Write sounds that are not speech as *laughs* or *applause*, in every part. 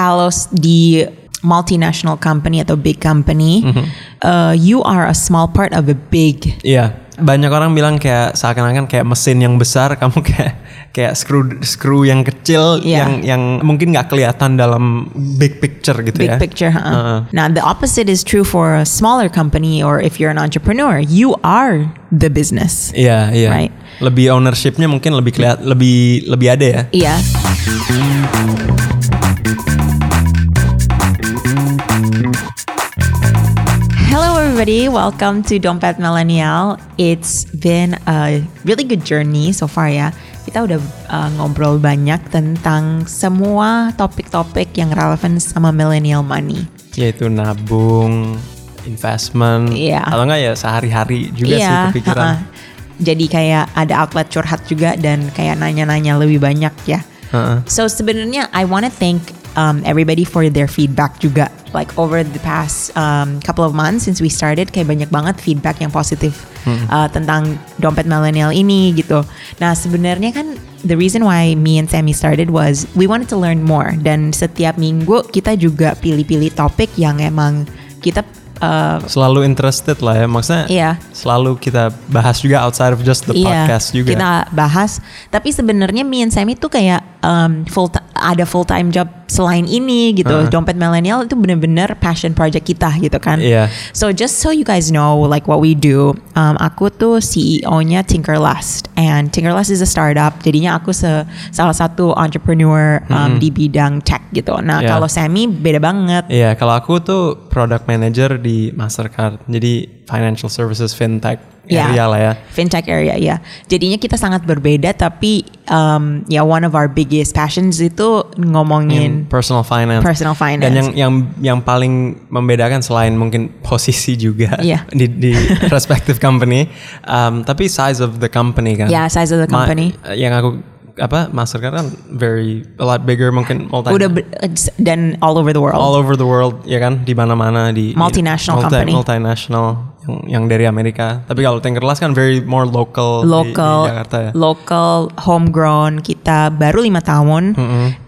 kalau di multinational company atau big company, uh, you are a small part of a big. Iya, banyak orang bilang kayak seakan-akan kayak mesin yang besar, *laughs* kamu kayak kayak screw screw yang kecil Iya. yang yang mungkin nggak kelihatan dalam big picture gitu Big ya. picture. huh? Uh-uh. Now the opposite is true for a smaller company or if you're an entrepreneur, you are the business. Iya, iya. Right. Lebih ownershipnya mungkin lebih kelihat lebih lebih ada ya. Iya. Hello everybody, welcome to Dompet Millennial. It's been a really good journey so far ya. Kita udah uh, ngobrol banyak tentang semua topik-topik yang relevan sama millennial money. Yaitu nabung, investment, Iya. atau enggak ya sehari-hari juga sih kepikiran. ha-ha. Jadi kayak ada outlet curhat juga dan kayak nanya-nanya lebih banyak ya. Heeh. So sebenarnya I want to thank um, everybody for their feedback juga. Like over the past um, couple of months since we started, kayak banyak banget feedback yang positif uh, tentang dompet millennial ini gitu. Nah sebenarnya kan the reason why me and Sammy started was we wanted to learn more dan setiap minggu kita juga pilih-pilih topik yang emang kita uh, Selalu interested lah ya, maksudnya Iya. selalu kita bahas juga outside of just the podcast juga. Kita bahas. Tapi sebenarnya me and Sammy tuh kayak um, full ada full time job selain ini gitu. Uh-huh. Dompet milenial itu bener-bener passion project kita gitu kan. Iya. So just so you guys know like what we do, um, aku tuh CEO-nya Tinkerlust and Tinkerlust is a startup. Jadinya aku se- salah satu entrepreneur um, di bidang tech gitu. Nah Yeah. kalau Sammy beda banget. Iya, kalau aku tuh product manager di Mastercard. Jadi financial services fintech Iya. area lah ya. fintech area ya. Jadinya kita sangat berbeda tapi um, ya one of our biggest passions itu ngomongin In personal finance. personal finance. Dan yang yang yang paling membedakan selain mungkin *laughs* posisi juga Iya. di di *laughs* respective company, um, tapi size of the company kan. Ya, size of the Ma- company. yang aku apa Mastercard kan very a lot bigger mungkin multi udah ber- dan all over the world. all over the world ya kan di mana-mana di Multinational multi- company. multinational yang yang dari Amerika. Tapi kalau Tinkerlust kan very more local, di- local, di, Jakarta ya. local, homegrown. Kita baru lima tahun,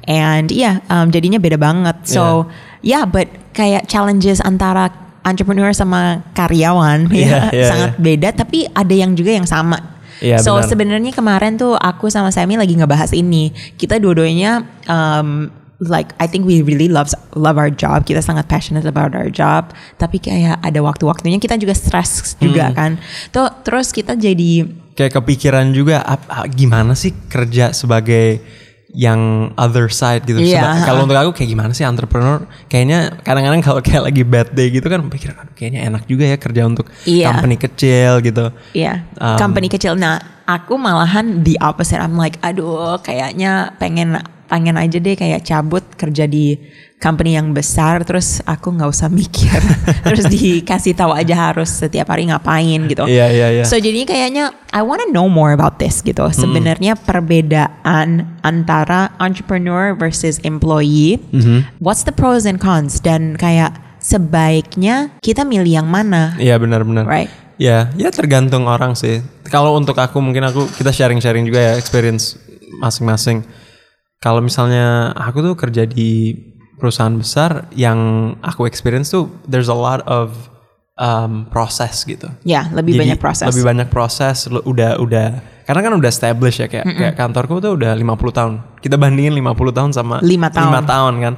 and yeah, um, jadinya beda banget. So yeah, but kayak challenges antara entrepreneur sama karyawan Iya, *laughs* ya iya, sangat beda, tapi ada yang juga yang sama. Iya, so benar. sebenarnya kemarin tuh aku sama Sammy lagi ngebahas ini. Kita dua-duanya um, like I think we really love love our job. Kita sangat passionate about our job. Tapi kayak ada waktu-waktunya kita juga stress juga Hmm. kan. Tuh terus kita jadi Kayak kepikiran juga ap- ah, gimana sih kerja sebagai yang other side gitu. Ha-ha. Kalau untuk aku kayak gimana sih entrepreneur? Kayaknya kadang-kadang kalau kayak lagi bad day gitu kan pikir aduh kayaknya enak juga ya kerja untuk Iya. company kecil gitu. Iya, Um, company kecil. Nah, aku malahan the opposite. I'm like, aduh, kayaknya pengen pengen aja deh kayak cabut kerja di company yang besar, terus aku nggak usah mikir, *laughs* terus dikasih tahu aja harus setiap hari ngapain gitu. Iya, iya, iya. So jadi kayaknya I wanna know more about this gitu. Hmm. Sebenarnya perbedaan antara entrepreneur versus employee, Mm-hmm. what's the pros and cons dan kayak sebaiknya kita milih yang mana, Iya benar-benar. right? Ya, ya tergantung orang sih. Kalau untuk aku mungkin aku kita sharing-sharing juga ya experience masing-masing. Kalau misalnya aku tuh kerja di perusahaan besar yang aku experience tuh there's a lot of um, proses gitu. Ya, lebih Jadi, banyak proses. Lebih banyak proses udah udah karena kan udah established ya kayak kayak kantorku tuh udah 50 tahun. Kita bandingin 50 tahun sama Lima tahun. lima tahun kan.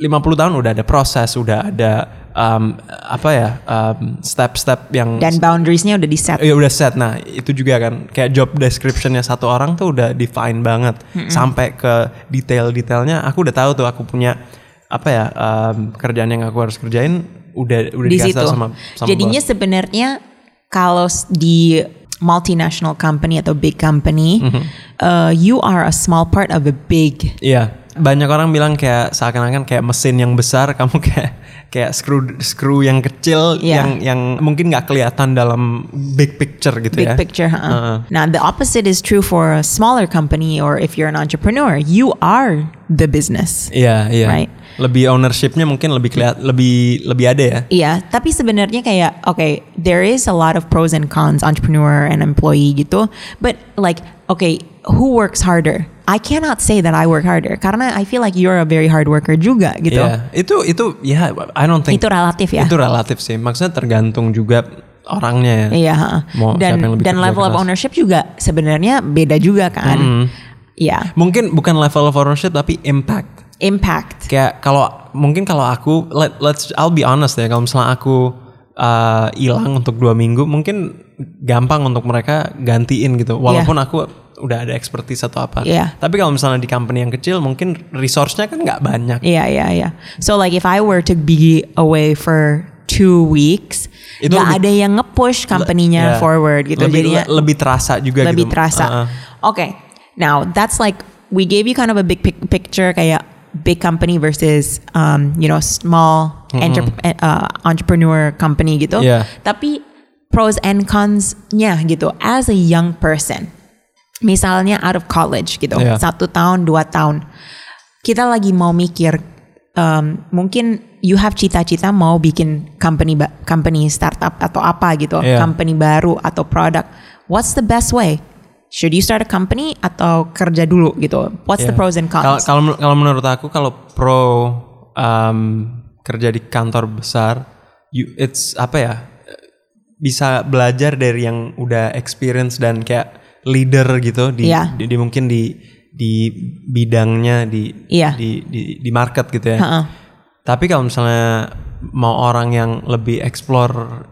50 tahun udah ada proses, udah ada um, apa ya um, step-step yang dan boundariesnya udah di set. ya udah set. Nah itu juga kan kayak job descriptionnya satu orang tuh udah define banget sampai ke detail-detailnya. Aku udah tahu tuh aku punya apa ya um, kerjaan yang aku harus kerjain udah udah di dikasih situ. sama, sama Jadinya sebenarnya kalau di multinational company atau big company, Mhm. uh, you are a small part of a big. Iya, banyak orang bilang kayak seakan-akan kayak mesin yang besar, *laughs* kamu kayak kayak screw screw yang kecil Iya. yang yang mungkin nggak kelihatan dalam big picture gitu Big ya. picture. ha. Heeh. Now the opposite is true for a smaller company or if you're an entrepreneur, you are the business. Iya, iya. Right. Lebih ownershipnya mungkin lebih kelihat lebih lebih ada ya. Iya, tapi sebenarnya kayak okay, there is a lot of pros and cons entrepreneur and employee gitu, but like okay, who works harder? I cannot say that I work harder karena I feel like you're a very hard worker juga gitu. Iya, itu itu ya I don't think Itu relatif ya. Itu relatif sih. Maksudnya tergantung juga orangnya ya. Iya. Mau dan siapa yang lebih dan level of keras. ownership juga sebenarnya beda juga kan. Iya, Mungkin bukan level of ownership tapi impact. impact. Kayak kalau mungkin kalau aku let let's I'll be honest ya kalau misalnya aku uh, hilang untuk dua minggu mungkin gampang untuk mereka gantiin gitu walaupun aku udah ada expertise atau apa Iya. tapi kalau misalnya di company yang kecil mungkin resource-nya kan nggak banyak Iya, iya, iya. So like if I were to be away for two weeks, Itu nggak lebih- ada yang nge-push company-nya Ya. forward gitu. lebih, Jadinya le- lebih terasa juga lebih gitu terasa. Uh-uh. Okay, now that's like we gave you kind of a big pic- picture kayak big company versus um, you know small entrep- uh, entrepreneur company gitu. Yeah. Tapi pros and cons-nya gitu as a young person. Misalnya out of college gitu, Yeah. satu tahun dua tahun, kita lagi mau mikir um, mungkin you have cita-cita mau bikin company company startup atau apa gitu, Yeah. company baru atau produk. What's the best way? Should you start a company atau kerja dulu gitu? What's the Yeah. pros and cons? kalau kalau menurut aku kalau pro um, kerja di kantor besar, you, it's apa ya? Bisa belajar dari yang udah experience dan kayak leader gitu di, Iya. di, di- mungkin di di bidangnya di Iya. di, di di market gitu ya. Ha-ha. Tapi kalau misalnya mau orang yang lebih explore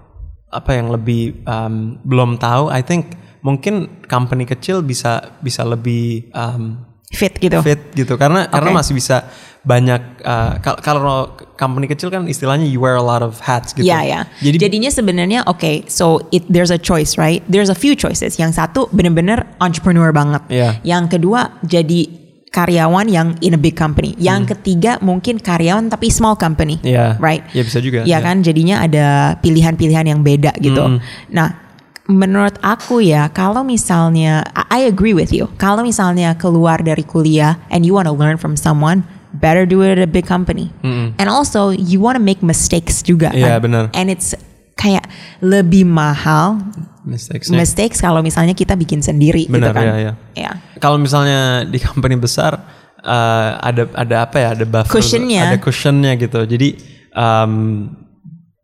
apa yang lebih um, belum tahu, I think mungkin company kecil bisa bisa lebih um, Fit gitu. fit gitu karena karena Oke. masih bisa banyak uh, kal- kalau company kecil kan istilahnya you wear a lot of hats gitu. Iya ya. Jadi Jadinya sebenarnya oke, so it there's a choice, right? There's a few choices. Yang satu bener-bener entrepreneur banget. Iya. Yang kedua jadi karyawan yang in a big company. Yang ketiga mungkin karyawan tapi small company. Hmm. Iya. Right? Iya, bisa juga. Iya Iya. kan? Jadinya ada pilihan-pilihan yang beda gitu. Nah, menurut aku ya, kalau misalnya I agree with you. Kalau misalnya keluar dari kuliah and you want to learn from someone, better do it at a big company. And also you want to make mistakes juga kan. Iya, benar. And it's kayak lebih mahal mistakes mistakes kalau misalnya kita bikin sendiri gitu Benar, kan. iya, iya. Iya. Kalau misalnya di company besar uh, ada ada apa ya ada buffer Cushionnya. ada cushionnya gitu. Jadi um,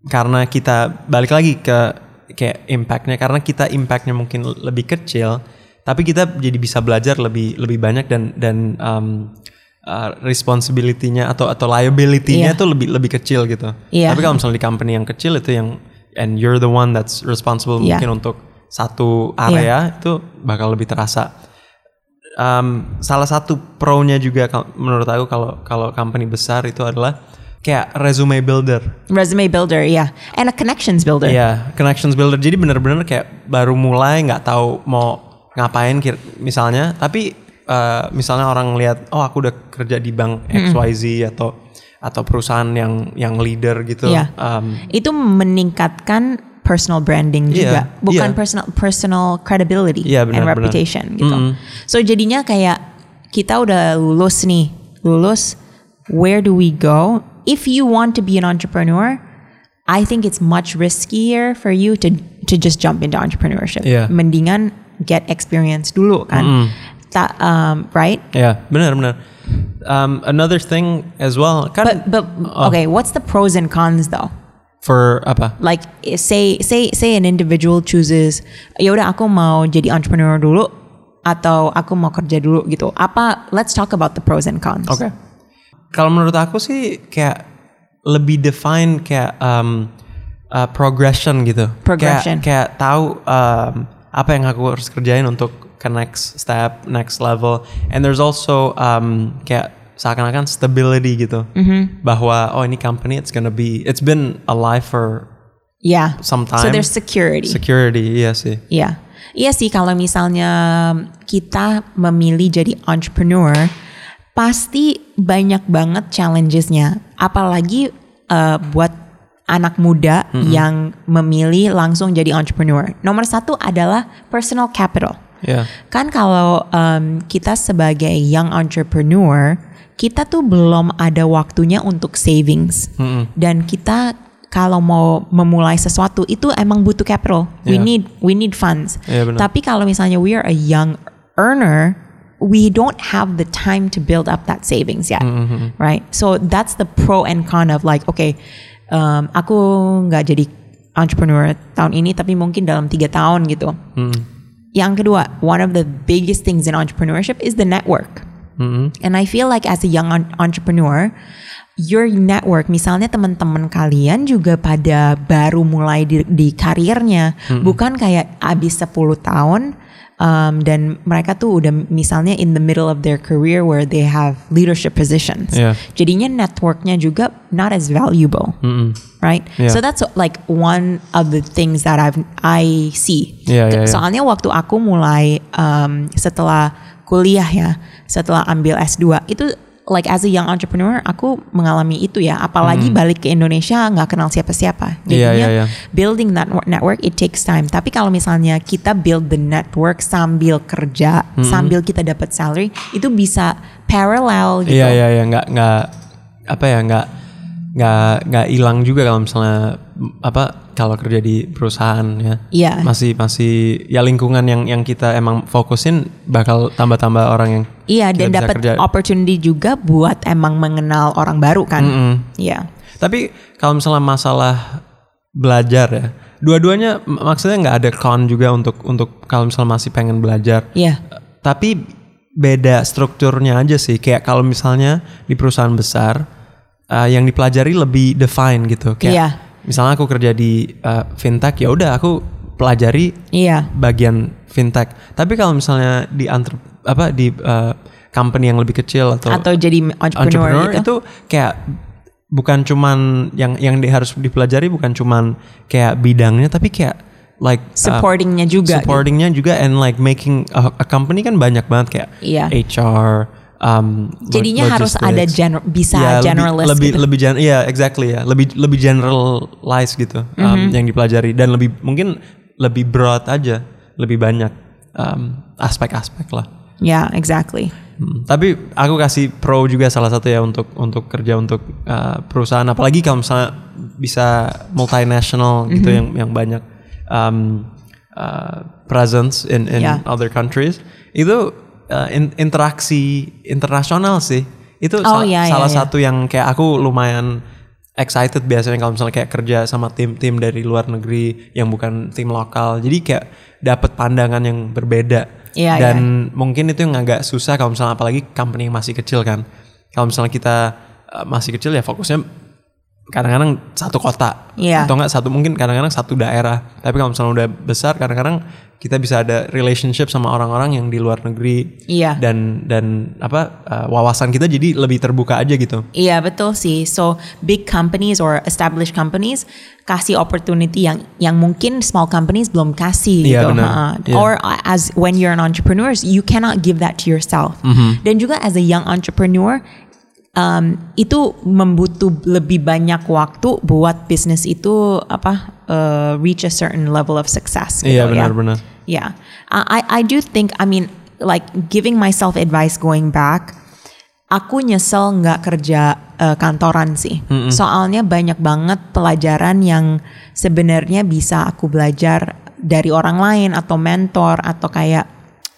karena kita balik lagi ke kayak impactnya karena kita impactnya mungkin lebih kecil, tapi kita jadi bisa belajar lebih lebih banyak dan dan um, uh, responsibility-nya atau atau liability-nya Iya. tuh lebih lebih kecil gitu. Iya. Tapi kalau misalnya di company yang kecil itu yang and you're the one that's responsible Iya. mungkin untuk satu area itu bakal lebih terasa. Um, salah satu pro-nya juga menurut aku kalau kalau company besar itu adalah kayak resume builder. Resume builder, ya. And a connections builder. Iya, connections builder. Jadi bener-bener kayak baru mulai nggak tahu mau ngapain misalnya, tapi uh, misalnya orang lihat oh aku udah kerja di bank XYZ atau atau perusahaan yang yang leader gitu. Iya. Um, Itu meningkatkan personal branding Iya, juga, bukan iya. personal personal credibility Iya, and benar, benar. reputation gitu. So jadinya kayak kita udah lulus nih, lulus, where do we go? If you want to be an entrepreneur, I think it's much riskier for you to to just jump into entrepreneurship. Iya. Mendingan get experience dulu kan, Ta- um, right? ya benar-benar. Um, another thing as well But but Oh. okay, what's the pros and cons though? for apa? like say say say an individual chooses ya udah aku mau jadi entrepreneur dulu atau aku mau kerja dulu gitu apa let's talk about the pros and cons Oke. Kalau menurut aku sih kayak lebih define kayak um, uh, progression gitu. Progression. Kayak, kayak tahu um, apa yang aku harus kerjain untuk ke next step, next level. And there's also um, kayak seakan-akan stability gitu. Mm-hmm. Bahwa oh ini company it's gonna be it's been alive for yeah some time. so there's security security iya sih. Iya. Iya sih kalau misalnya kita memilih jadi entrepreneur pasti banyak banget challengesnya apalagi uh, buat anak muda yang memilih langsung jadi entrepreneur. Nomor satu adalah personal capital. Iya. Kan kalau um, kita sebagai young entrepreneur, kita tuh belum ada waktunya untuk savings. Dan kita kalau mau memulai sesuatu itu emang butuh capital. We Iya. need we need funds. Iya, benar. Tapi kalau misalnya we are a young earner, we don't have the time to build up that savings yet, right? So that's the pro and con of like, okay, um, aku nggak jadi entrepreneur tahun ini, tapi mungkin dalam tiga tahun gitu. Yang kedua, one of the biggest things in entrepreneurship is the network. And I feel like as a young en- entrepreneur, your network, misalnya teman-teman kalian juga pada baru mulai di, di karirnya, bukan kayak abis 10 tahun um, dan mereka tuh udah misalnya in the middle of their career where they have leadership positions. Yeah. Jadinya networknya juga not as valuable, right? Yeah. So that's like one of the things that I've I see. Yeah, yeah, yeah. Soalnya waktu aku mulai um, setelah kuliah ya, setelah ambil S2 itu like as a young entrepreneur aku mengalami itu ya, apalagi balik ke Indonesia nggak kenal siapa-siapa. Iya, Jadinya iya, iya. building that network, network it takes time. Tapi kalau misalnya kita build the network sambil kerja, Hmm. sambil kita dapat salary, itu bisa parallel gitu. Iya iya iya nggak nggak apa ya nggak nggak nggak hilang juga kalau misalnya apa kalau kerja di perusahaan ya. Iya. Masih masih ya lingkungan yang yang kita emang fokusin bakal tambah-tambah orang yang Iya, kita dan dapat opportunity juga buat emang mengenal orang baru kan. Iya. Tapi kalau misalnya masalah belajar ya, dua-duanya maksudnya nggak ada con juga untuk untuk kalau misalnya masih pengen belajar. Iya. Tapi beda strukturnya aja sih. Kayak kalau misalnya di perusahaan besar uh, yang dipelajari lebih define gitu. Kayak Iya. Misalnya aku kerja di uh, fintech ya udah aku pelajari Iya. bagian fintech. Tapi kalau misalnya di antre, apa di uh, company yang lebih kecil atau Atau jadi entrepreneur, entrepreneur gitu. itu kayak bukan cuman yang yang di, harus dipelajari bukan cuman kayak bidangnya tapi kayak like uh, Supportingnya juga. gitu. supportingnya juga and like making a, a company kan banyak banget kayak Iya. HR um, Jadinya harus ada gener- bisa Ya, generalist lebih gitu. lebih gen- iya exactly ya lebih lebih generalize gitu um, Mm-hmm. yang dipelajari dan lebih mungkin lebih broad aja lebih banyak um, aspek-aspek lah Yeah, exactly. Hmm, Tapi aku kasih pro juga salah satu ya untuk untuk kerja untuk uh, perusahaan apalagi kalau misalnya bisa multinational gitu Mm-hmm. yang yang banyak um, uh, presence in in Yeah. other countries itu uh, in- interaksi internasional sih itu Oh, sa- iya, iya, salah iya. satu yang kayak aku lumayan excited biasanya kalau misalnya kayak kerja sama tim-tim dari luar negeri yang bukan tim lokal jadi kayak dapat pandangan yang berbeda Iya, dan mungkin itu yang agak susah kalau misalnya apalagi company yang masih kecil kan. Kalau misalnya kita uh, masih kecil ya fokusnya kadang-kadang satu kota Iya. atau enggak satu mungkin kadang-kadang satu daerah. Tapi kalau misalnya udah besar kadang-kadang kita bisa ada relationship sama orang-orang yang di luar negeri Iya. dan dan apa uh, wawasan kita jadi lebih terbuka aja gitu. Iya betul sih. So big companies or established companies kasih opportunity yang yang mungkin small companies belum kasih Iya, gitu. benar. Ha-ha. Iya. Or uh, as when you're an entrepreneur, you cannot give that to yourself. Mm-hmm. Dan juga as a young entrepreneur, um, itu membutuh lebih banyak waktu buat bisnis itu apa uh, reach a certain level of success. Gitu, Iya ya. benar-benar. Yeah, I I do think I mean like giving myself advice going back. Aku nyesel nggak kerja uh, kantoran sih. Soalnya banyak banget pelajaran yang sebenarnya bisa aku belajar dari orang lain atau mentor atau kayak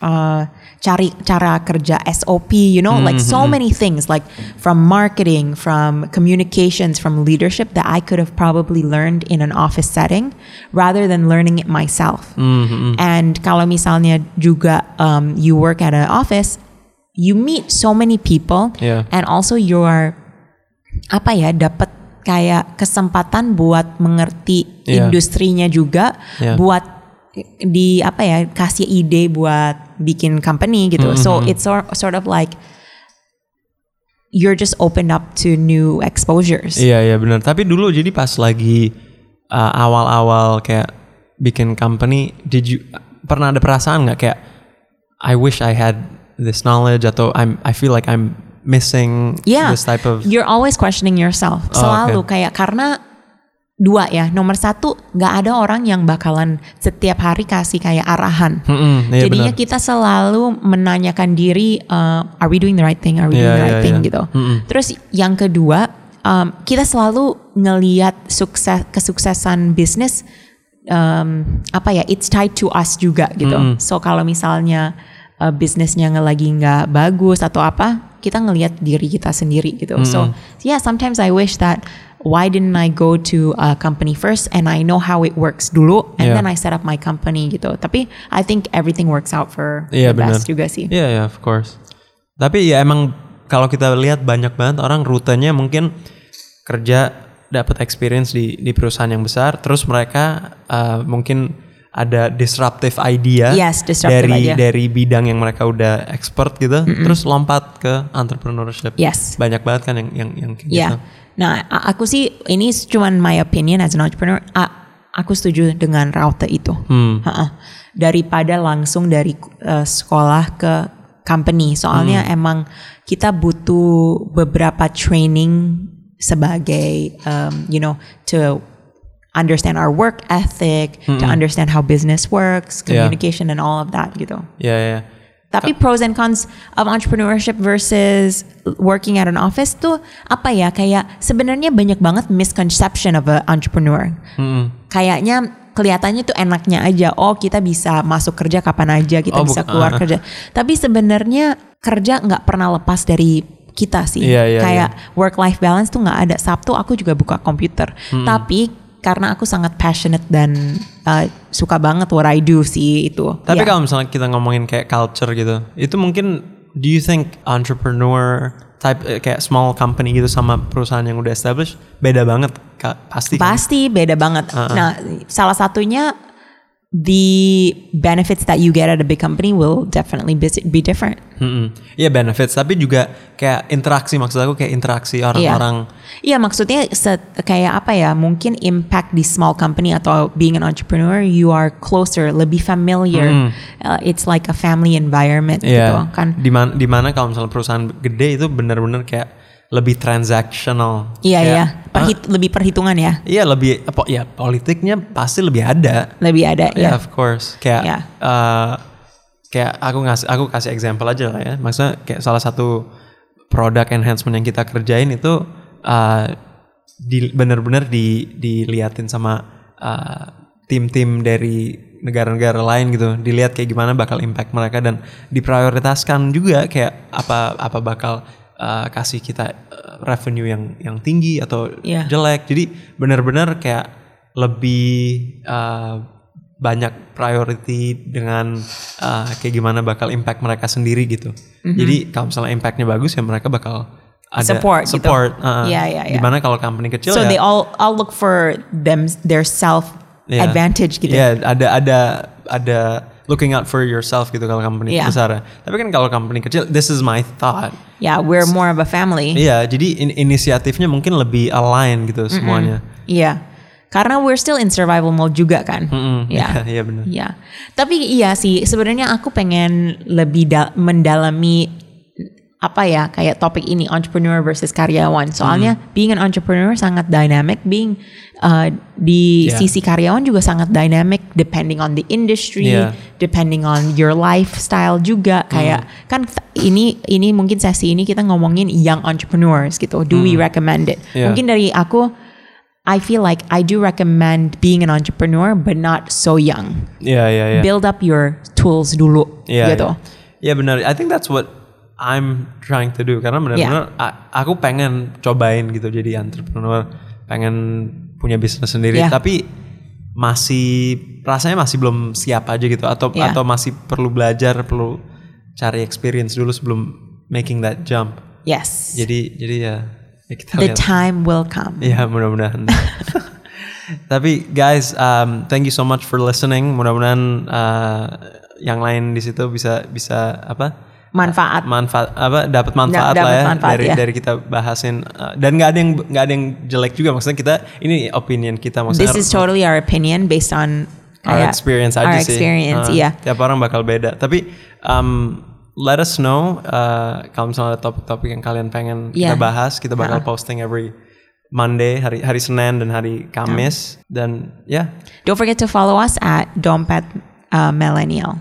uh, cari cara kerja SOP, you know, like so many things like from marketing, from communications, from leadership that I could have probably learned in an office setting rather than learning it myself. And kalau misalnya juga um, you work at an office, you meet so many people Yeah. and also you are apa ya dapat kayak kesempatan buat mengerti Yeah. industrinya juga Yeah. buat di apa ya kasih ide buat bikin company gitu. So it's sor- sort of like you're just opened up to new exposures. Iya iya benar. Tapi dulu jadi pas lagi uh, awal-awal kayak bikin company, did you pernah ada perasaan nggak kayak I wish I had this knowledge atau I'm I feel like I'm missing Yeah, this type of you're always questioning yourself. Oh, Selalu okay. kayak karena dua ya. Nomor satu nggak ada orang yang bakalan setiap hari kasih kayak arahan. Mm-mm, iya Jadinya benar. kita selalu menanyakan diri, uh, are we doing the right thing? Are we Iya, doing the iya, right thing iya. gitu. Terus yang kedua, um, kita selalu ngeliat sukses kesuksesan bisnis um, apa ya? It's tied to us juga gitu. So kalau misalnya uh, bisnisnya lagi nggak bagus atau apa, kita ngelihat diri kita sendiri gitu. So yeah, sometimes I wish that why didn't I go to a company first and I know how it works dulu and Yeah. then I set up my company gitu. Tapi I think everything works out for Iya the benar. best juga sih. Iya ya of course. Tapi ya emang kalau kita lihat banyak banget orang rutenya mungkin kerja dapat experience di di perusahaan yang besar, terus mereka uh, mungkin ada disruptive idea Yes, disruptive dari idea. dari bidang yang mereka udah expert gitu, terus lompat ke entrepreneurship. Yes. Banyak banget kan yang yang yang kayak Ya. gitu. Nah, aku sih ini cuman my opinion as an entrepreneur. Aku setuju dengan route itu. Hmm. Ha-ha. Daripada langsung dari uh, sekolah ke company. Soalnya Hmm. emang kita butuh beberapa training sebagai um, you know to understand our work ethic, to understand how business works, Yeah. communication and all of that gitu. Ya ya. Tapi pros and cons of entrepreneurship versus working at an office tuh apa ya kayak sebenarnya banyak banget misconception of a entrepreneur. Hmm. Kayaknya kelihatannya tuh enaknya aja. Oh kita bisa masuk kerja kapan aja, kita Oh, bisa keluar ah. kerja. Tapi sebenarnya kerja nggak pernah lepas dari kita sih. Iya, iya, kayak work life balance tuh nggak ada. Sabtu aku juga buka komputer. Hmm. Tapi karena aku sangat passionate dan uh, suka banget what I do sih itu. Tapi Ya. kalau misalnya kita ngomongin kayak culture gitu, itu mungkin do you think entrepreneur type eh, kayak small company gitu sama perusahaan yang udah established beda banget Kak? pasti kan? Pasti beda banget. Nah, salah satunya the benefits that you get at a big company will definitely be, different. Iya benefits tapi juga kayak interaksi maksud aku kayak interaksi orang-orang Iya, maksudnya se- kayak apa ya? Mungkin impact di small company atau being an entrepreneur, you are closer, lebih familiar. Uh, it's like a family environment gitu Iya. kan. Di mana kalau misalnya perusahaan gede itu benar-benar kayak lebih transactional. Iya, iya. Perhit- lebih perhitungan ya. Iya lebih apa ya politiknya pasti lebih ada. Lebih ada Ya ya. of course. Kayak Iya. eh, kayak aku ngasih aku kasih example aja lah ya. Maksudnya kayak salah satu product enhancement yang kita kerjain itu eh, di bener-bener di diliatin sama eh, tim-tim dari negara-negara lain gitu. Dilihat kayak gimana bakal impact mereka dan diprioritaskan juga kayak apa apa bakal eh, kasih kita eh, revenue yang yang tinggi atau Iya. jelek. Jadi benar-benar kayak lebih uh, banyak priority dengan uh, kayak gimana bakal impact mereka sendiri gitu. Jadi kalau misalnya impactnya bagus ya mereka bakal ada Mm-hmm. Support gitu. support. uh, Iya, iya, iya. Di mana kalau company kecil So ya, they all all look for them their self ya, advantage gitu. ya ada ada ada looking out for yourself gitu kalau company Iya. besar. ya. Tapi kan kalau company kecil, this is my thought. Yeah, we're more of a family. Iya, jadi in- inisiatifnya mungkin lebih align gitu semuanya. Iya. Karena we're still in survival mode juga kan. Mm-mm. *laughs* Iya. Iya benar. Iya. Tapi iya sih sebenarnya aku pengen lebih da- mendalami apa ya kayak topik ini entrepreneur versus karyawan. Soalnya Hmm. being an entrepreneur sangat dynamic, being uh, di Yeah. sisi karyawan juga sangat dynamic depending on the industry, Yeah. depending on your lifestyle juga kayak kan ini ini mungkin sesi ini kita ngomongin young entrepreneurs gitu. Do we recommend it? Yeah. Mungkin dari aku I feel like I do recommend being an entrepreneur but not so young. Iya, iya, iya. Build up your tools dulu Iya, gitu. Iya Ya benar. I think that's what I'm trying to do karena benar-benar a- aku pengen cobain gitu jadi entrepreneur, pengen punya bisnis sendiri, Iya. tapi masih rasanya masih belum siap aja gitu atau Iya. atau masih perlu belajar, perlu cari experience dulu sebelum making that jump. Yes. Jadi jadi ya, ya kita The lihat. time will come. Iya *laughs* mudah-mudahan. *laughs* Tapi guys, um, thank you so much for listening. Mudah-mudahan uh, yang lain di situ bisa bisa apa? Manfaat. manfaat apa dapat manfaat Dapat lah ya manfaat, dari ya. dari kita bahasin Uh, dan nggak ada yang nggak ada yang jelek juga maksudnya kita ini opinion kita maksudnya This is totally our opinion based on our kayak experience aja our sih Uh, experience, iya. tiap orang bakal beda tapi um, let us know uh, kalau misalnya ada topik-topik yang kalian pengen kita Iya. bahas kita bakal posting every Monday hari hari Senin dan hari Kamis dan ya Don't forget to follow us at Dompet uh, Millennial.